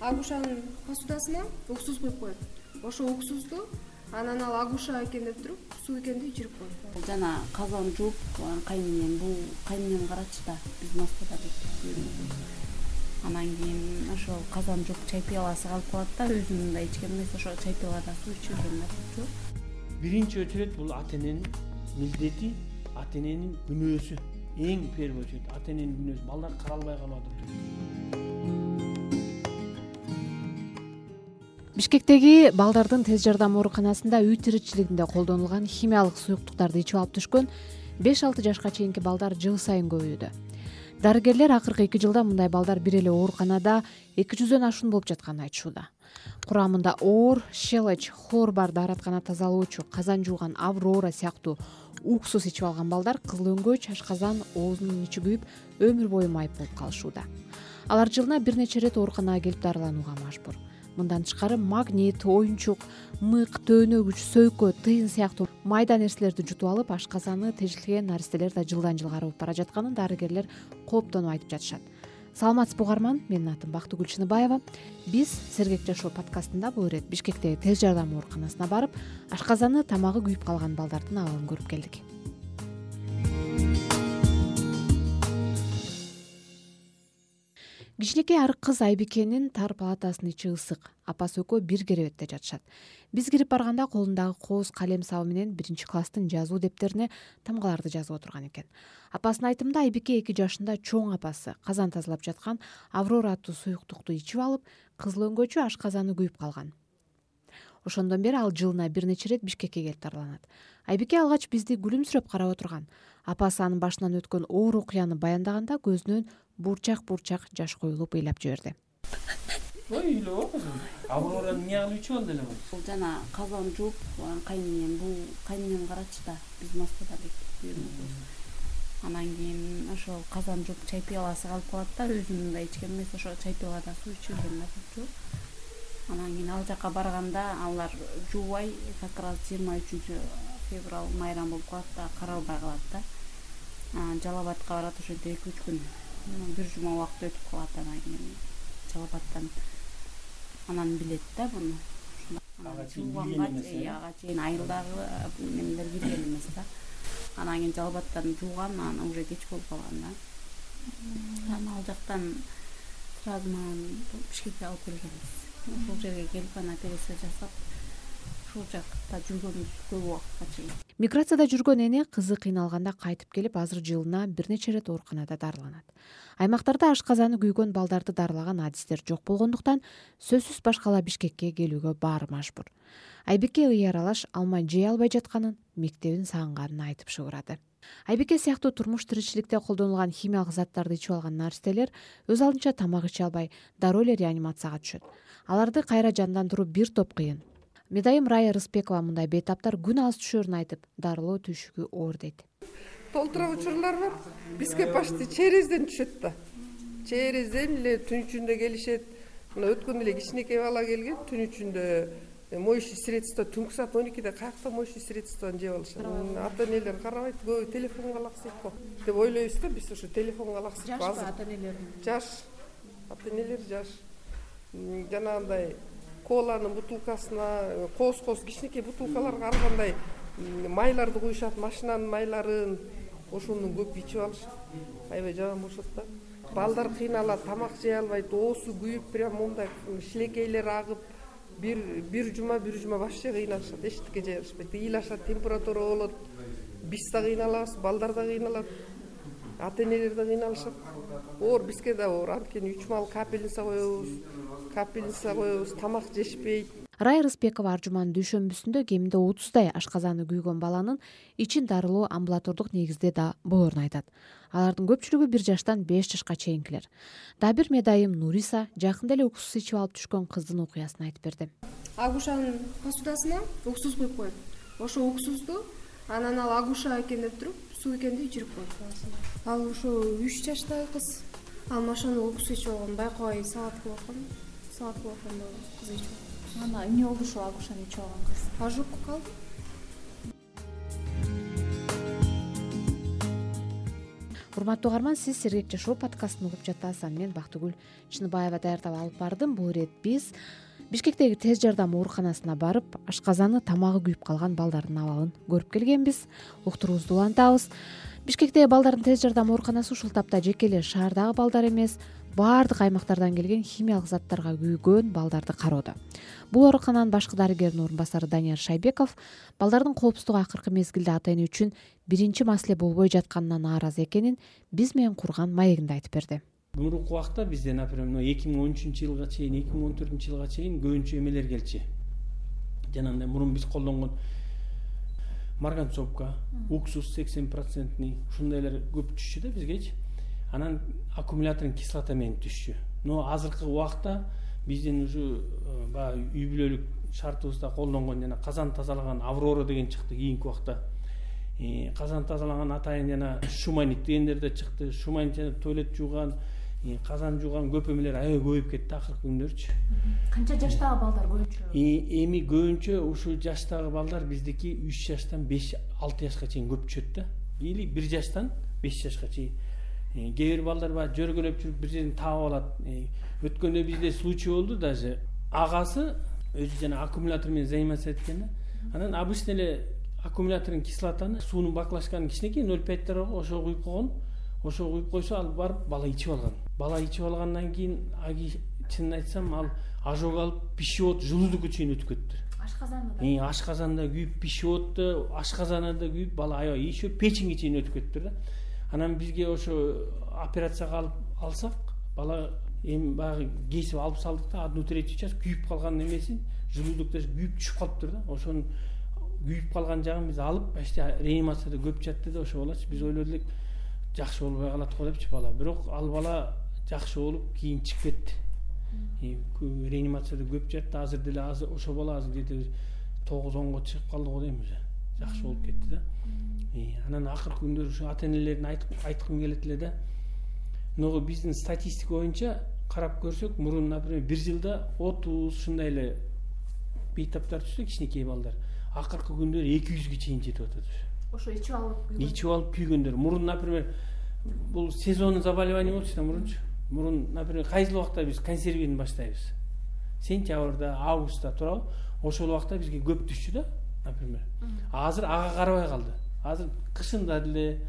агушанын посудасына уксус куюп коет. Ошол уксусту анан ал агуша экен деп туруп суу экенди ичирип коет. Жана казан жууп кайненем бул кайненем карачы да биз москвада анан кийин ошол казан жууп чай пиаласы калып калат да өзүм мындай ичкен эмес ошо чай пиалада суу да биринчи очередь бул ата эненин милдети ата эненин күнөөсү эң первый очередь ата эненин күнөөсү. Балдар каралбай калып атат бишкектеги балдардын тез жардам ооруканасында үй тиричилигинде колдонулган химиялык суюктуктарды ичип алып түшкөн беш алты жашка чейинки балдар жыл сайын көбөйүүдө. Дарыгерлер акыркы эки жылда мындай балдар бир эле ооруканада эки жүздөн ашуун болуп жатканын айтышууда. Курамында оор щелочь хлор бар даараткана тазалоочу казан жууган аврора сыяктуу уксус ичип алган балдар кызыл өңгөч ашказан оозунун ичи күйүп өмүр бою майып болуп калышууда. Алар жылына бир нече ирет ооруканага келип дарыланууга мажбур мындан тышкары магнит оюнчук мык төөнөгүч сөйкө тыйын сыяктуу майда нерселерди жутуп алып ашказаны тежелген наристелер да жылдан жылга арыбып бара жатканын дарыгерлер кооптонуп айтып жатышат. Саламатсызбы угарман менин атым бактыгүл чыныбаева. Биз сергек жашоо подкастында бул ирет бишкектеги тез жардам ооруканасына барып ашказаны тамагы күйүп калган балдардын абалын көрүп келдик кичинекей арык кыз айбикенин тар палатасынын ичи ысык. Апасы экөө бир керебетте жатышат. Биз кирип барганда колундагы кооз калем сабы менен биринчи класстын жазуу дептерине тамгаларды жазып отурган экен. Апасынын айтымында айбике эки жашында чоң апасы казан тазалап жаткан аврора аттуу суюктукту ичип алып кызыл өңгөчү ашказаны күйүп калган ошондон бери ал жылына бир нече ирет бишкекке келип дарыланат айбике алгач бизди күлүмсүрөп карап отурган. Апасы анын башынан өткөн оор окуяны баяндаганда көзүнөн бурчак бурчак жаш куюлуп ыйлап жиберди. Ой кызым. Аврора эмне кылып ичип алды эле бул бул жана казан жууп кайненем бул кайненем карачы да биз москвада анан кийин ошол казан жууп чай пиаласы калып калат да өзүм мындай ичкен эмес ошо чай пиалада суу ичип жүргөн да анан кийин ал жака барганда алар жуубай как раз жыйырма үчүнчү февраль майрам болуп калат да каралбай калат да. Анан жалал абадка барат ошентип эки үч күн бир жума убакыт өтүп калат анан кийин жалал абадтан анан билет да буну. Ага чейин э? ага чейин айылдагы немелер билген эмес да. Анан кийин жалал абадтан жууган анан уже кеч болуп калган да. Анан ал жактан сразу мага бишкекке алып келгенбиз ошол жерге келип анан операция жасап ушул жакта жүргөнбүз көп убакытка чейин. Миграцияда жүргөн эне кызы кыйналганда кайтып келип азыр жылына бир нече ирет ооруканада дарыланат. Аймактарда ашказаны күйгөн балдарды дарылаган адистер жок болгондуктан сөзсүз башкала бишкекке келүүгө баары мажбур. Айбике ый аралаш алмай жей албай жатканын мектебин сагынганын айтып шыбырады айбике сыяктуу турмуш тиричиликте колдонулган химиялык заттарды ичип алган наристелер өз алдынча тамак иче албай дароо эле реанимацияга түшөт аларды кайра жандандыруу бир топ кыйын. Медайым рая рыспекова мындай бейтаптар күн алыс түшөрүн айтып дарылоо түйшүгү оор дейт толтура учурлар бар. Бизге почти черезден түшөт да. Черезден эле түн ичинде келишет. Мына өткөндө эле кичинекей бала келген түн ичинде э, моющий средство түнкү саат он экиде каякта моющий средствону жеп алышат. Ата энелер карабайт көбү телефонго алаксыйт го. Деп ойлойбуз да биз ошо телефонго алаксыйп жашпы ата энелер жаш. Ата энелер жаш жанагындай коланын бутылкасына кооз кооз кичинекей бутылкаларга ар кандай майларды куюшат машинанын майларын ошону көп ичип алышып аябай жаман болушат да. Балдар кыйналат тамак жей албайт оозу күйүп прям моундай шилекейлери агып бир бир жума бир жума вообще кыйналышат эчтеке жей алышпайт ыйлашат температура болот биз да кыйналабыз балдар да кыйналат ата энелер да кыйналышат. Оор бизге да оор анткени үч маал капельница коебуз капельница коебуз тамак жешпейт. Рая рыспекова ар жуманын дүйшөмбүсүндө кеминде отуздай ашказаны күйгөн баланын ичин дарылоо амбулатордук негизде да болоорун айтат. Алардын көпчүлүгү бир жаштан беш жашка чейинкилер. Дагы бир медайым нуриса жакында эле уксус ичип алып түшкөн кыздын окуясын айтып берди. Агушанын посудасына уксус куюп коет ошол уксусту анан ал агуша экен деп туруп суу экенди ичирип коет ал ошо үч жаштагы кыз ал ошону уксус ичип алган байкабай салат кылып аткан анан эмне болду ошол агушаны ичип алган кыз? Ожог калды. Урматтуу угарман сиз сергек жашоо подкастын угуп жатасыз аны мен бактыгүл чыныбаева даярдап алып бардым. Бул ирет биз бишкектеги тез жардам ооруканасына барып ашказаны тамагы күйүп калган балдардын абалын көрүп келгенбиз. Уктуруубузду улантабыз бишкектеги балдардын тез жардам ооруканасы ушул тапта жеке эле шаардагы балдар эмес баардык аймактардан келген химиялык заттарга күйгөн балдарды кароодо. Бул оорукананын башкы дарыгеринин орун басары данияр шайбеков балдардын коопсуздугу акыркы мезгилде ата эне үчүн биринчи маселе болбой жатканына нааразы экенин биз менен курган маегинде айтып берди. Мурунку убакта бизде например мына эки миң он үчүнчү жылга чейин эки миң он төртүнчү жылга чейин көбүнчө эмелер келчү жанагындай мурун биз колдонгон марганцовка уксус сексен процентный ушундайлар көп түшчү да бизгечи. Анан аккумуляторный кислота менен түшчү. Но азыркы убакта биздин ушу э, баягы үй бүлөлүк шартыбызда колдонгон жана казан тазалаган аврора деген чыкты кийинки убакта. Казан тазалаган атайын жана шуманик дегендер да чыкты. Шуманик жана туалет жууган казан жууган көп эмелер аябай көбөйүп кетти акыркы күндөрчү. Канча жаштагы балдар көбүнчө эми көбүнчө ушул жаштагы балдар биздики үч жаштан беш алты жашка чейин көп түшөт да. Или бир жаштан беш жашка чейин. Кээ бир балдар баягы жөргөлөп жүрүп бир жерин таап алат. Өткөндө бизде случай болду даже. Агасы өзү жана аккумулятор менен заниматься эткен да анан обычно эле аккумуляторный кислотаны суунун баклажканы кичинекей ноль пятьтер бар го ошого куюп койгон ошого куюп койсо ал барып бала ичип алган. Бала ичип алгандан кийин аги чынын айтсам ал ожог алып пищевод желудокко чейин өтүп кетти. Ашказаны ашказанда күйүп пищевод да ашказаны да күйүп бала аябай еще печеньге чейин өтүп кетиптир да. Анан бизге ошо операцияга алып алсак бала эми баягы кесип алып салдык да одну третью часть күйүп калган желудок даже күйүп түшүп калыптыр да. Ошонун күйүп калган жагын биз алып почти реанимацияда көп жатты да ошо балачы биз ойлоду элек жакшы болбой калат го депчи бала. Бирок ал бала жакшы болуп кийин чыгып кетти. Реанимацияда көп жатты. Азыр деле азыр ошол бала азыр где то тогуз онго чыгып калды го дейм уже. Жакшы болуп кетти да. Анан акыркы күндөр ушу ата энелерине айткым келет эле да могу биздин статистика боюнча карап көрсөк мурун например бир жылда отуз ушундай эле бейтаптар түшсө кичинекей балдар. Акыркы күндөрү эки жүзгө чейин жетип атат ушу ошо ичип алып ичип алып күйгөндөр мурун например бул сезонный заболевание болчу да мурунчу? Мурун например кайсыл убакта биз консервини баштайбыз? Сентябрда августта туурабы ошол убакта бизге көп түшчү да например. Азыр ага карабай калды. Азыр кышында деле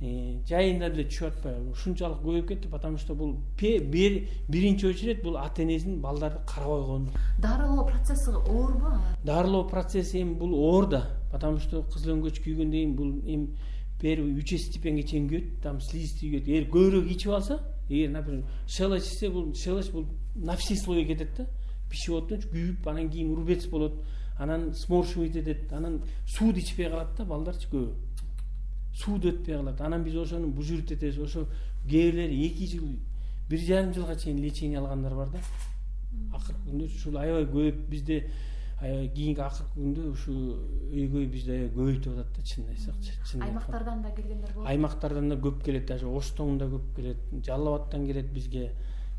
жайында деле түшүп атпайбы ушунчалык көбөйүп кетти потому что бул биринчи очередь бул ата энесинин балдарды карабай койгону дарылоо процесси оорбу дарылоо процесси эми бул оор да потому что кызыл өңгөч күйгөндөн кийин бул эми первый учесть степенге чейин күйөт там слизистый күйөт. Эгер көбүрөөк ичип алса эгер например щелочь ичсе бул щелочь бул на все слои кетет да. Пищеводдон күйүп анан кийин рубец болот анан сморщивать этет анан сууну ичпей калат да балдарчы көбү сууду өтпөй калат. Анан биз ошону бужурить этебиз ошо кээ бирлери эки жыл бир жарым жылга чейин лечение алгандар бар да. Акыркы күндө ушул аябай көбөйүп бизде аябай кийинки акыркы күндө ушу өйгөй бизде аябай көбөйтүп атат да чынын айтсакчы аймактардан да келгендер болот. Аймактардан да көп келет даже. Ош оштон да көп келет. Жалал абадтан келет бизге.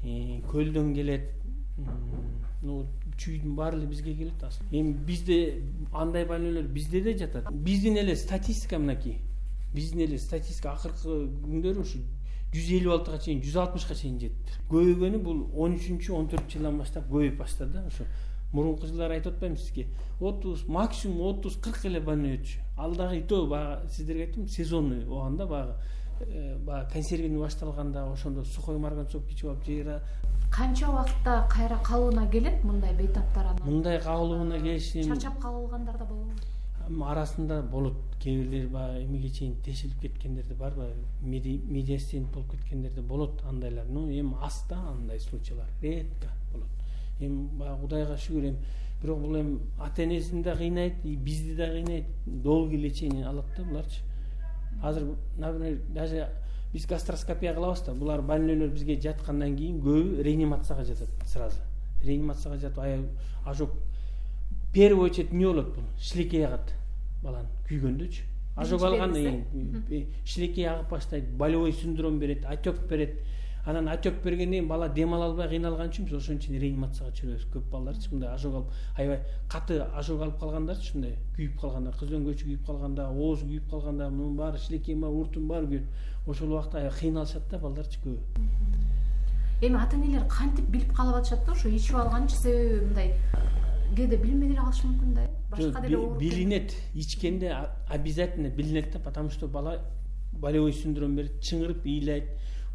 Э, көлдөн келет. Чүйдүн баары эле бизге келет. Эми бизде андай больнойлор бизде да жатат. Биздин эле статистика мынакей биздин эле статистика акыркы күндөрү ушу жүз элүү алтыга чейин жүз алтымышка чейин жетти. Көбөйгөнү бул он үчүнчү он төртүнчү жылдан баштап көбөйүп баштады да ошо мурунку жылдары айтып атпаймынбы сизге. Отуз максимум отуз кырк эле больной өтчү ал дагы и то баягы сиздерге айттым сезонный убагында баягы э, баягы консервиный башталганда ошондо сухой марганцовка ичип алып же канча убакытта кайра калыбына келет мындай бейтаптар анан мындай калыбына келиши чарчап калгандар да болобу арасында болот. Кээ бирлери баягы эмеге чейин тешилип кеткендер да бар баягы медиастент болуп кеткендер да болот андайлар. Но эми аз да андай случайлар редко болот. Эми баягы кудайга шүгүр эми. Бирок бул эми ата энесин да кыйнайт и бизди да кыйнайт. Долгий лечение алат да буларчы. Азыр например даже биз гастроскопия кылабыз да булар больнойлор бизге жаткандан кийин көбү реанимацияга жатат сразу. Реанимацияга жатып аябай ожог первый очередь эмне болот бул. Шилекей агат баланы күйгөндөчү ожог алган кийин шилекей агып баштайт болевой синдром берет отек берет. Анан отек бергенден кийин бала дем ала албай кыйналган үчүн биз ошон үчүн реанимацияга чыгырабыз көп балдарчы. Мындай ожог алып аябай каты ожог алып калгандарчы ушундай күйүп калгандар кыз өңгөчү күйүп калганда оозу күйүп калганда мунун баары шилекейин баары уртунун баары күйөт. Ошол убакта аябай кыйналышат да балдарчы көбү эми ата энелер кантип билип калып атышат да ошо ичип алганынчы себеби мындай кээде билинбей деле калышы мүмкүн да э? Башка деле ооруп билинет ичкенде обязательно билинет да потому что бала болевой синдром берет чыңырып ыйлайт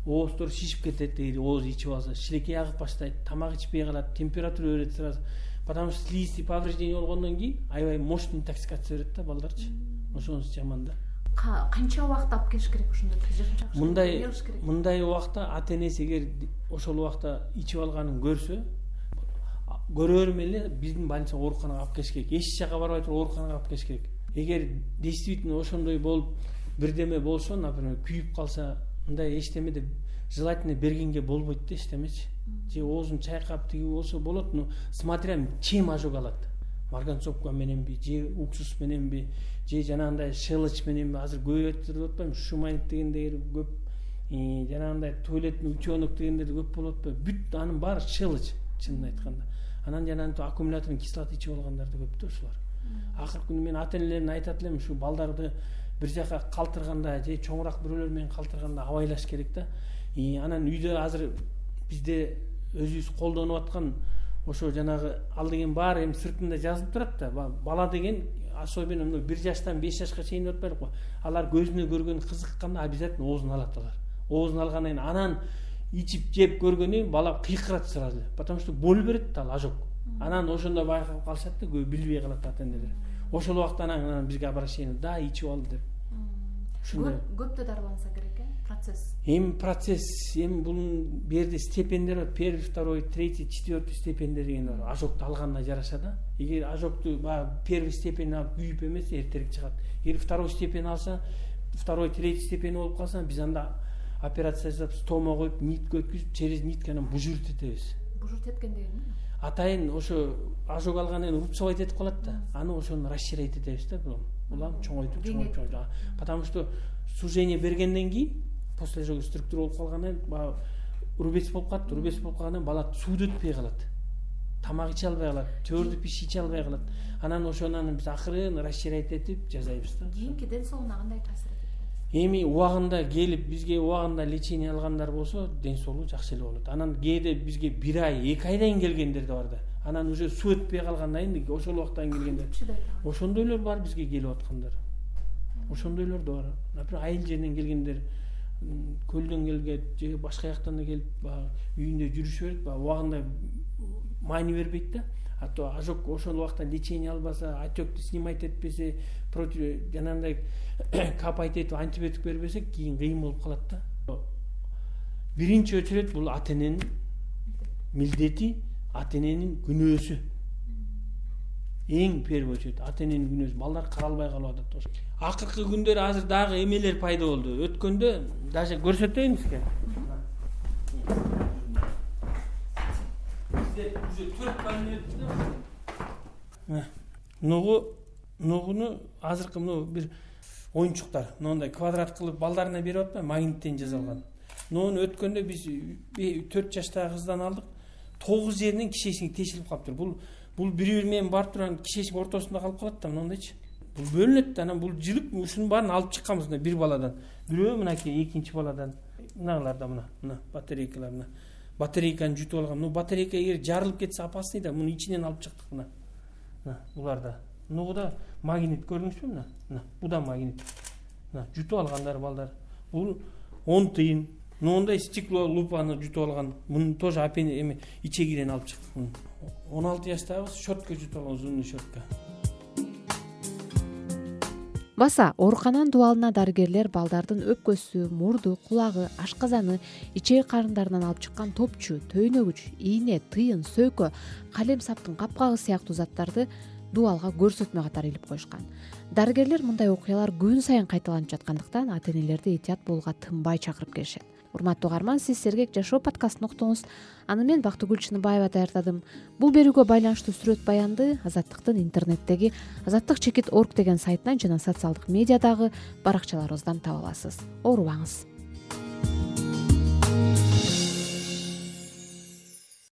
оозтору шишип кетет эгер ооз ичип алса шилекей агып баштайт тамак ичпей калат температура берет сразу. Потому что слизистый повреждение болгондон кийин аябай мощный интоксикация берет да балдарчы. Ошонусу жаман да. Канча убакытта алып келиш керек ошондой жакшы мындай мындай убакта ата энеси эгер ошол убакта ичип алганын көрсө көрөрү менен эле биздин больницага ооруканага алып келиш керек. Эч жака барбай туруп ооруканага алып келиш керек. Эгер действительно ошондой болуп бирдеме болсо например күйүп калса мындай эчтеме деп желательно бергенге болбойт да эчтемечи. Же оозун чайкап тиги болсо болот но смотря чем ожог алат. Марганцовка мененби же уксус мененби же жанагындай шелочь мененби азыр көп айтып атпаймынбы шумайник дегендер көп жанагындай туалетный утенок дегендер көп болуп атпайбы. Бүт анын баары шелочь чынын айтканда анан жанагынтип аккумуляторный кислота ичип алгандар да көп да ушулар. Акыркы күнү мен ата энелерине айтат элем ушу балдарды бир жака калтырганда же чоңураак бирөөлөр менен калтырганда абайлаш керек да. Анан үйдө азыр бизде өзүбүз колдонуп аткан ошо жанагы ал деген баары эми сыртында жазылып турат да бала деген особенно мына бир жаштан беш жашка чейин деп атпайлыкпы алар көзүнө көргөн кызыкканда обязательно оозуна алат алар. Оозуна алгандан кийин анан ичип жеп кийин бала кыйкырат сразу эле потому что боль берет да ал ожог анан ошондо байкап калышат да көбү билбей калат ата энелер. Ошол убакта анан бизге обращение да ичип ал деп. Ушундай. Көптө дарыланса керек э процесс? Эми процесс эми бунун бул жерде степендер бар. Первый второй третий четвертый степендер деген бар. Ожогду алганына жараша да. Эгер ожогду баягы первый степень алып күйүп эмес эртерээк чыгат. Эгер второй степень алса второй третий степень болуп калса биз анда операция жасап стома коюп нитка өткүзүп через нитканы бужурить этебиз бужурить эткен деген эмне атайын ошо ожог алгандан кийин рубцовать этип калат да. Аны ошону расширять этебиз да улам чоңойтуп чоңойтуп чоңойтуп потому что сужение бергенден кийин после ожога структура болуп калгандан кийин баягы рубец болуп калат. Рубец болуп калгандан бала сууну өтпөй калат. Тамак иче албай калат. Твөрдү пища иче албай калат. Анан ошону биз акырын расширять этип жасайбыз да. Кийинки ден соолугуна кандай таасир эми убагында келип бизге убагында лечение алгандар болсо ден соолугу жакшы эле болот. Анан кээде бизге бир ай эки айдан келгендер да бар да. Анан уже суу өтпөй калгандан кийин ошол убактан келгендер. ошондойлор бар бизге келип аткандар. Ошондойлор да бар. Например айыл жеринен келгендер көлдөн келген же башка жактан да келип баягы үйүндө жүрүшө берет баягы убагында маани бербейт да а то ожог ошол убакта лечение албаса отекти снимать этпесе против жанагындай капать этип антибиотик бербесек кийин кыйын болуп калат да. Биринчи очередь бул ата эненин милдети ата эненин күнөөсү. Эң первый очередь ата эненин күнөөсү. Балдар каралбай калып атат акыркы күндөрү азыр дагы эмелер пайда болду. Өткөндө даже көрсөтөйүн сизге уже төрт да. Нугу нугуну азыркы мына бир оюнчуктар мындай квадрат кылып балдарына берип атпаймынбы магниттен жасалган. Муну өткөндө биз төрт жаштагы кыздан алдык. Тогуз жеринен кишечниги тешилип калыптыр бул бул бири бири менен барып туруп анан кишечник ортосунда калып калат да моундайчы бул бөлүнөт да анан бул жылып ушунун баарын алып чыкканбыз мына бир баладан. Бирөө мынакей экинчи баладан. Мыналарда мына мына батарейкалар мына батарейканы жутуп алган. Мына батарейка эгер жарылып кетсе опасный да муну ичинен алып чыктык мына. Мына буларда. Нугуда магнит көрдүңүзбү мына? Мына бул да магнит. Мына жутуп алгандар балдар. Бул он тыйын. Моундай стекло лупаны жутуп алган. Муну тоже эме ичегиден алып чыктык он алты жаштагы щетка жутуп алган зубный щетка баса оорукананын дубалына дарыгерлер балдардын өпкөсү мурду кулагы ашказаны ичеги карындарынан алып чыккан топчу төйнөгүч ийне тыйын сөйкө калем саптын капкагы сыяктуу заттарды дубалга көрсөтмө катары илип коюшкан. Дарыгерлер мындай окуялар күн сайын кайталанып жаткандыктан ата энелерди этият болууга тынбай чакырып келишет урматтуу угарман сиз сергек жашоо подкастын уктуңуз аны мен бактыгүл чыныбаева даярдадым. Бул берүүгө байланыштуу сүрөт баянды азаттыктын интернеттеги азаттык чекит орг деген сайтынан жана социалдык медиадагы баракчаларыбыздан таба аласыз. Оорубаңыз